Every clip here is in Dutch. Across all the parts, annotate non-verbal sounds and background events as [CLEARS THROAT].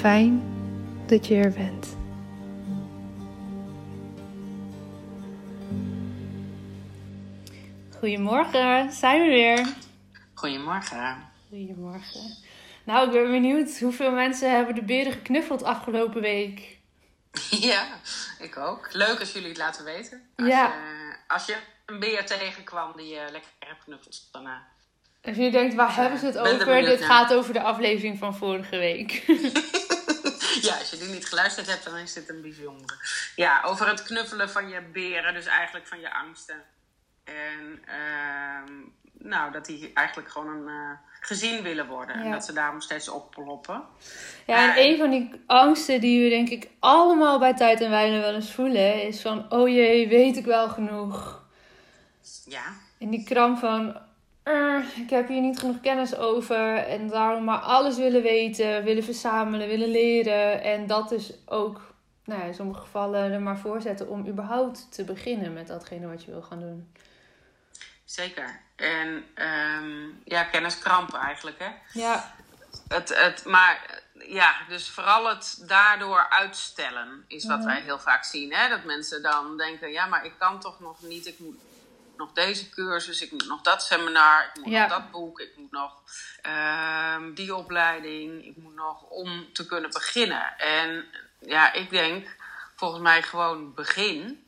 Fijn dat je er bent. Goedemorgen, zijn we weer. Goedemorgen. Goedemorgen. Nou, ik ben benieuwd hoeveel mensen hebben de beren geknuffeld afgelopen week. [LAUGHS] Ja, ik ook. Leuk als jullie het laten weten. Als, Ja. je, als je een beer tegenkwam die je lekker hebt knuffeld daarna. Als je denkt, waar hebben ze het er over? Dit gaat over de aflevering van vorige week. [LAUGHS] [LAUGHS] ja, als je die niet geluisterd hebt, dan is dit een bijzondere. Ja, over het knuffelen van je beren, dus eigenlijk van je angsten. En ehm, nou, dat die eigenlijk gewoon een, eh, gezien willen worden. En dat ze daarom steeds opploppen. Ja, en een van die angsten die we denk ik allemaal bij tijd en wijle wel eens voelen, is van, oh jee, weet ik wel genoeg? Ja, En die kramp van, "Er, ik heb hier niet genoeg kennis over en daarom maar alles willen weten, willen verzamelen, willen leren. En dat dus ook, nou ja, in sommige gevallen er maar voor zetten om überhaupt te beginnen met datgene wat je wil gaan doen. zeker. En ehm, ja, kenniskramp eigenlijk, hè. Ja, Het, het, maar ja, dus vooral het daardoor uitstellen is wat Mhm. wij heel vaak zien. Hè? Dat mensen dan denken, ja, maar ik kan toch nog niet. Ik moet nog deze cursus, ik moet nog dat seminar, ik moet Ja. nog dat boek, ik moet nog ehm, die opleiding, ik moet nog om te kunnen beginnen. En ja, ik denk volgens mij gewoon begin.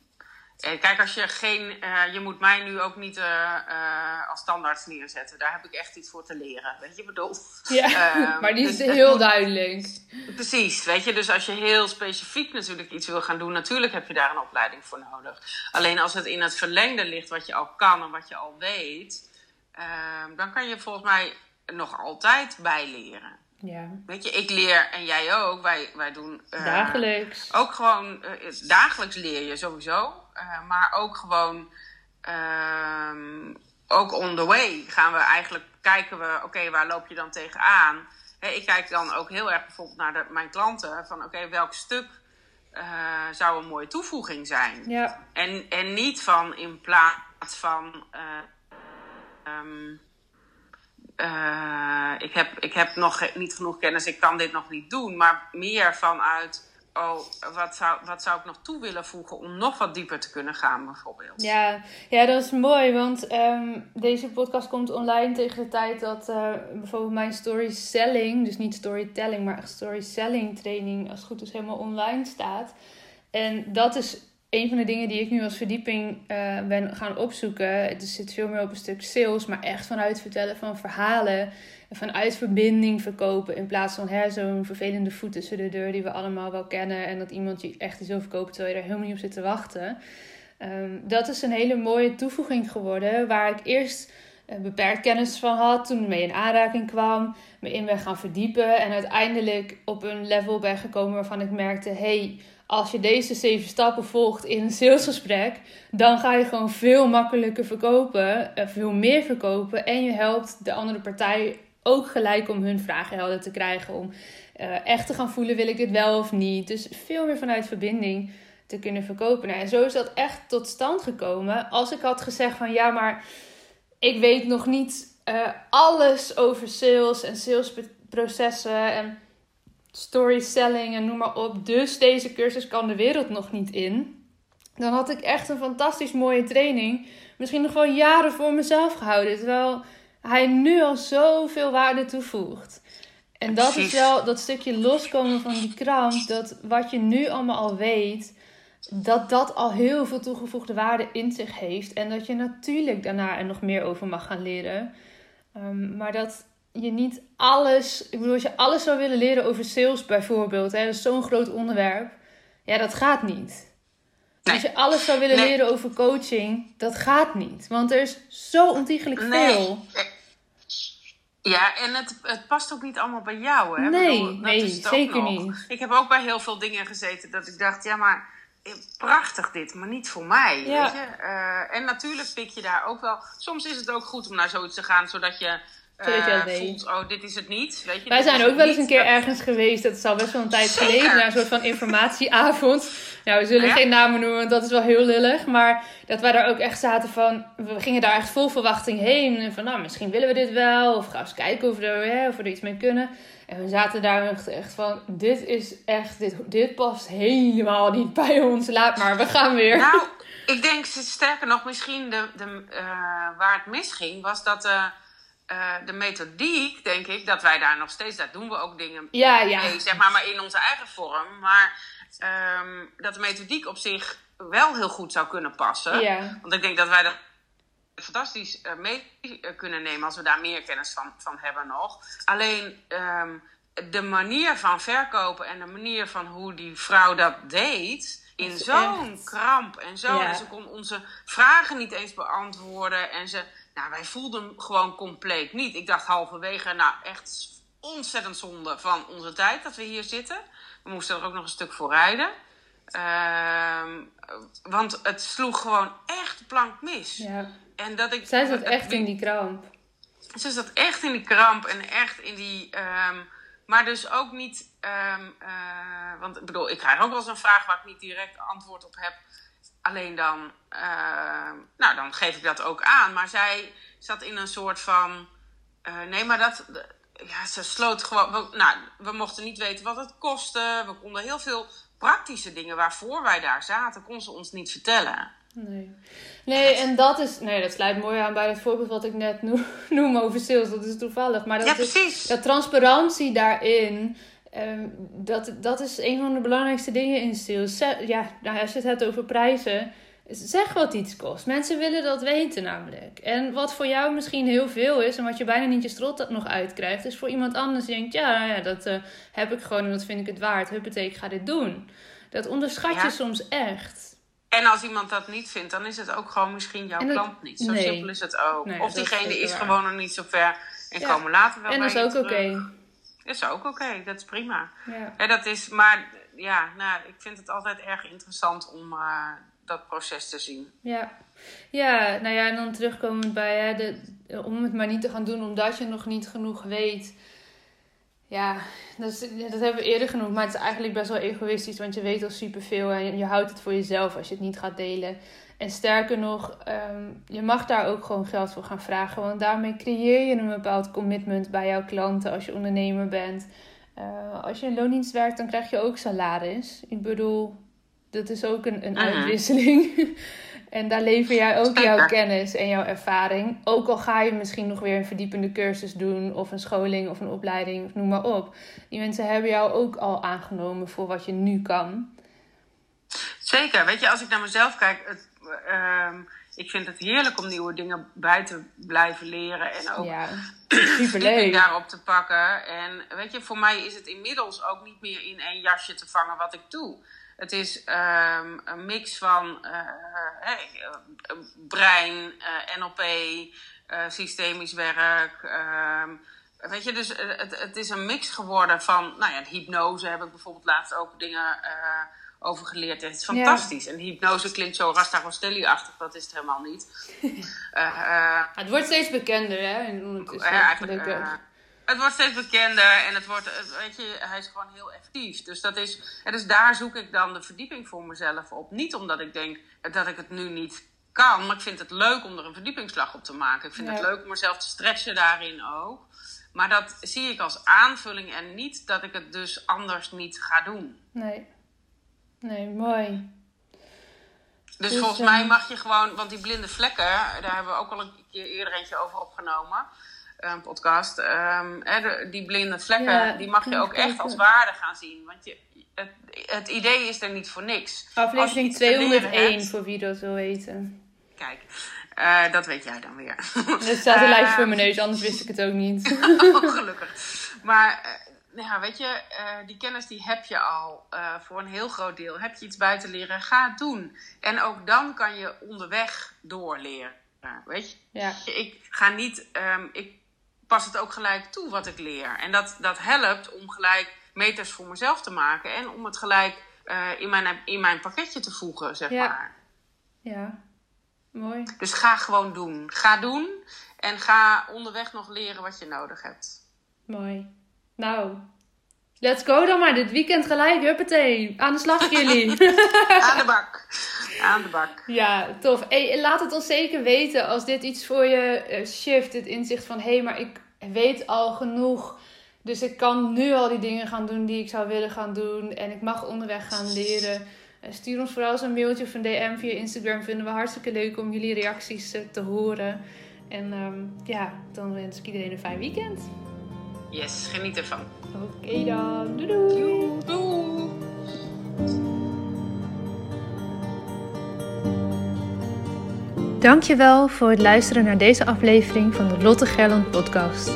En kijk, als je geen. eh, je moet mij nu ook niet eh, eh, als standaard neerzetten. Daar heb ik echt iets voor te leren. Weet je, ik bedoel. ja. [LAUGHS] Ehm, [LAUGHS] maar die is dus heel duidelijk. Precies, weet je, dus als je heel specifiek natuurlijk iets wil gaan doen, natuurlijk heb je daar een opleiding voor nodig. Alleen als het in het verlengde ligt wat je al kan en wat je al weet, ehm, dan kan je volgens mij nog altijd bijleren. Ja, Weet je, ik leer en jij ook, wij, wij doen eh, dagelijks. ook gewoon, eh, dagelijks leer je sowieso, eh, maar ook gewoon, ehm, ook on the way gaan we eigenlijk, kijken we, oké, waar loop je dan tegenaan? Ik kijk dan ook heel erg bijvoorbeeld naar de, mijn klanten, van oké, welk stuk eh, zou een mooie toevoeging zijn? Ja, En, en niet van in plaats van. eh, ehm, eh, ik, heb, ik heb nog niet genoeg kennis, ik kan dit nog niet doen. Maar meer vanuit oh, wat zou, wat zou ik nog toe willen voegen om nog wat dieper te kunnen gaan, bijvoorbeeld. Ja, ja dat is mooi, want ehm, deze podcast komt online tegen de tijd dat uh, bijvoorbeeld mijn storytelling, dus niet storytelling, maar echt storytelling training, als het goed is, helemaal online staat. En dat is een van de dingen die ik nu als verdieping uh, ben gaan opzoeken. Het zit veel meer op een stuk sales, maar echt vanuit vertellen van verhalen vanuit verbinding verkopen. In plaats van zo'n vervelende voet tussen de deur die we allemaal wel kennen. En dat iemand je echt iets wil verkopen terwijl je er helemaal niet op zit te wachten. Ehm, dat is een hele mooie toevoeging geworden. Waar ik eerst beperkt kennis van had. Toen mee in aanraking kwam. Me in ben gaan verdiepen. En uiteindelijk op een level ben gekomen waarvan ik merkte... Hey, als je deze zeven stappen volgt in een salesgesprek, dan ga je gewoon veel makkelijker verkopen, uh, veel meer verkopen en je helpt de andere partij ook gelijk om hun vragen helder te krijgen. Om uh, echt te gaan voelen, wil ik dit wel of niet. Dus veel meer vanuit verbinding te kunnen verkopen. Nou, en zo is dat echt tot stand gekomen. Als ik had gezegd van ja, maar ik weet nog niet uh, alles over sales en salesprocessen en storytelling en noem maar op. Dus deze cursus kan de wereld nog niet in. Dan had ik echt een fantastisch mooie training. Misschien nog wel jaren voor mezelf gehouden. Terwijl hij nu al zoveel waarde toevoegt. En dat is wel dat stukje loskomen van die kramp. Dat wat je nu allemaal al weet, dat dat al heel veel toegevoegde waarde in zich heeft. En dat je natuurlijk daarna er nog meer over mag gaan leren. Um, maar dat je niet alles, ik bedoel, als je alles zou willen leren over sales bijvoorbeeld, hè, dat is zo'n groot onderwerp. Ja, dat gaat niet. Als je alles zou willen leren over coaching, dat gaat niet. Want er is zo ontiegelijk veel. Ja, en het, het past ook niet allemaal bij jou, hè? Nee, bedoel, nee zeker niet. Ik heb ook bij heel veel dingen gezeten dat ik dacht, ja, maar prachtig dit, maar niet voor mij. Ja. Weet je? Uh, en natuurlijk pik je daar ook wel. Soms is het ook goed om naar zoiets te gaan, zodat je uh, voelt, oh, dit is het niet. Weet je, Wij zijn ook wel eens een keer ergens geweest, dat is al best wel een tijd geleden, naar een soort van informatieavond. Nou, we zullen geen namen noemen, want dat is wel heel lullig. Maar dat wij daar ook echt zaten van, we gingen daar echt vol verwachting heen. En van, nou, misschien willen we dit wel, of gaan we eens kijken of we er, of we er iets mee kunnen. En we zaten daar echt, echt van, dit is echt, dit, dit past helemaal niet bij ons. Laat maar, we gaan weer. Nou, ik denk sterker nog, misschien de, de, uh, waar het misging, was dat... Uh, uh, de methodiek, denk ik, dat wij daar nog steeds, daar doen we ook dingen ja, ja. mee, zeg maar, maar in onze eigen vorm. Maar um, dat de methodiek op zich wel heel goed zou kunnen passen. Ja. Want ik denk dat wij dat fantastisch uh, mee kunnen nemen als we daar meer kennis van, van hebben nog. Alleen um, de manier van verkopen en de manier van hoe die vrouw dat deed. In zo'n kramp en zo. Ja. En ze kon onze vragen niet eens beantwoorden. En ze, nou, wij voelden gewoon compleet niet. Ik dacht halverwege, nou echt ontzettend zonde van onze tijd dat we hier zitten. We moesten er ook nog een stuk voor rijden. Uh, want het sloeg gewoon echt plank mis. Ja. En dat ik, Zij zat echt in die kramp. Ze zat echt in die kramp en echt in die. Um, maar dus ook niet. Um, uh, want ik bedoel, ik krijg ook wel eens een vraag waar ik niet direct antwoord op heb. Alleen dan, uh, nou, dan geef ik dat ook aan. Maar zij zat in een soort van. Uh, nee, maar dat. Ja, ze sloot gewoon. We, nou, we mochten niet weten wat het kostte. We konden heel veel praktische dingen waarvoor wij daar zaten, kon ze ons niet vertellen. Nee. Nee, en dat is. Nee, dat sluit mooi aan bij het voorbeeld wat ik net noem, [LAUGHS] over sales. Dat is toevallig. Maar dat ja, is, precies. dat transparantie daarin. Um, dat, dat is een van de belangrijkste dingen in sales. Ja, nou, als je het hebt over prijzen. Zeg wat iets kost. Mensen willen dat weten namelijk. En wat voor jou misschien heel veel is en wat je bijna niet je strot nog uitkrijgt, is voor iemand anders die denkt: ja, nou ja, dat uh, heb ik gewoon en dat vind ik het waard. Huppatee, ik ga dit doen. Dat onderschat ja. je soms echt. En als iemand dat niet vindt, dan is het ook gewoon misschien jouw dat, klant niet. Zo nee. simpel is het ook. Nee, of diegene is waar. gewoon nog niet zo ver en ja. komen later wel en bij En dat is ook oké. Okay. Is ook oké, okay. dat is prima. Ja. En dat is, maar ja, nou, ik vind het altijd erg interessant om uh, dat proces te zien. Ja. ja, nou ja, en dan terugkomend bij hè, de, om het maar niet te gaan doen omdat je nog niet genoeg weet. Ja, dat, is, dat hebben we eerder genoemd, maar het is eigenlijk best wel egoïstisch, want je weet al superveel en je houdt het voor jezelf als je het niet gaat delen. En sterker nog, um, je mag daar ook gewoon geld voor gaan vragen, want daarmee creëer je een bepaald commitment bij jouw klanten als je ondernemer bent. Eh, als je in loondienst werkt, dan krijg je ook salaris. Ik bedoel, dat is ook een, een uitwisseling. [LAUGHS] en daar lever jij ook jouw kennis en jouw ervaring. Ook al ga je misschien nog weer een verdiepende cursus doen, of een scholing of een opleiding, of noem maar op. Die mensen hebben jou ook al aangenomen voor wat je nu kan. Zeker. Weet je, als ik naar mezelf kijk, het, ehm, ik vind het heerlijk om nieuwe dingen bij te blijven leren en ook Ja, [CLEARS THROAT] superleuk. daarop te pakken. En weet je, voor mij is het inmiddels ook niet meer in één jasje te vangen wat ik doe. Het is ehm, een mix van eh, hey, eh, brein, eh, NLP, systemisch werk. ehm, weet je, dus het, het is een mix geworden van, nou ja, hypnose heb ik bijvoorbeeld laatst ook dingen over geleerd. Het is Ja. fantastisch. En hypnose klinkt zo Rasta Rostelli-achtig, dat is het helemaal niet. [LAUGHS] Eh, eh, Het wordt steeds bekender, hè? Ja, eh, het wordt steeds bekender en het wordt, weet je, hij is gewoon heel effectief. Dus, dat is, en dus daar zoek ik dan de verdieping voor mezelf op. Niet omdat ik denk dat ik het nu niet kan, maar ik vind het leuk om er een verdiepingsslag op te maken. Ik vind Ja. het leuk om mezelf te stretchen daarin ook. Maar dat zie ik als aanvulling en niet dat ik het dus anders niet ga doen. Nee. Nee, mooi. Dus, Dus, volgens eh, mij mag je gewoon, want die blinde vlekken, daar hebben we ook al een keer eerder eentje over opgenomen, een podcast. Ehm, hè, die blinde vlekken, Ja, die mag je ook echt als waarde gaan zien. Want je, het, het idee is er niet voor niks. Aflevering iets te leren 201, hebt- voor wie dat wil weten. Kijk, eh, dat weet jij dan weer. Er staat een lijstje voor Ehm, mijn neus, anders wist ik het ook niet. [LAUGHS] Gelukkig. Maar eh, ja, weet je, eh, die kennis die heb je al eh, voor een heel groot deel. Heb je iets bij te leren, ga het doen. En ook dan kan je onderweg doorleren. Weet je, Ja, ik ga niet, ehm, ik pas het ook gelijk toe wat ik leer. En dat, dat helpt om gelijk meters voor mezelf te maken en om het gelijk eh, in, mijn, in mijn pakketje te voegen, zeg Ja. maar. ja. Mooi. Dus ga gewoon doen. Ga doen en ga onderweg nog leren wat je nodig hebt. Mooi. Nou, let's go dan maar. Dit weekend gelijk, huppatee. Aan de slag jullie. [LAUGHS] Aan de bak. Aan de bak. ja, tof. Hey, laat het ons zeker weten als dit iets voor je eh, shift. Het inzicht van, hé, hey, maar ik weet al genoeg. Dus ik kan nu al die dingen gaan doen die ik zou willen gaan doen. En ik mag onderweg gaan leren. Eh, Stuur ons vooral eens een mailtje of een DM via Instagram. Vinden we hartstikke leuk om jullie reacties eh, te horen. En ehm, ja, dan wens ik iedereen een fijn weekend. Yes, geniet ervan. Oké dan. Doei doei. Doei. Dankjewel voor het luisteren naar deze aflevering van de Lotte Gerland podcast.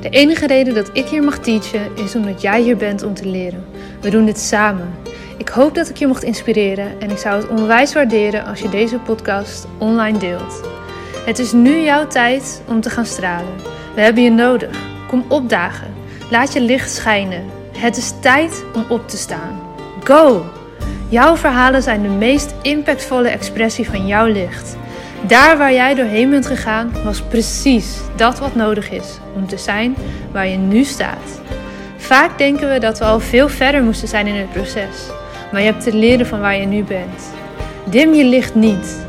De enige reden dat ik hier mag teachen is omdat jij hier bent om te leren. We doen dit samen. Ik hoop dat ik je mocht inspireren en ik zou het onwijs waarderen als je deze podcast online deelt. Het is nu jouw tijd om te gaan stralen. We hebben je nodig. Kom opdagen. Laat je licht schijnen. Het is tijd om op te staan. Go! Jouw verhalen zijn de meest impactvolle expressie van jouw licht. Daar waar jij doorheen bent gegaan, was precies dat wat nodig is om te zijn waar je nu staat. Vaak denken we dat we al veel verder moesten zijn in het proces, maar je hebt te leren van waar je nu bent. Dim je licht niet.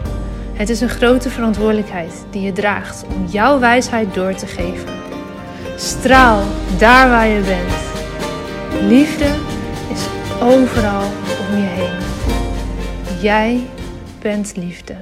Het is een grote verantwoordelijkheid die je draagt om jouw wijsheid door te geven. Straal daar waar je bent. Liefde is overal om je heen. Jij bent liefde.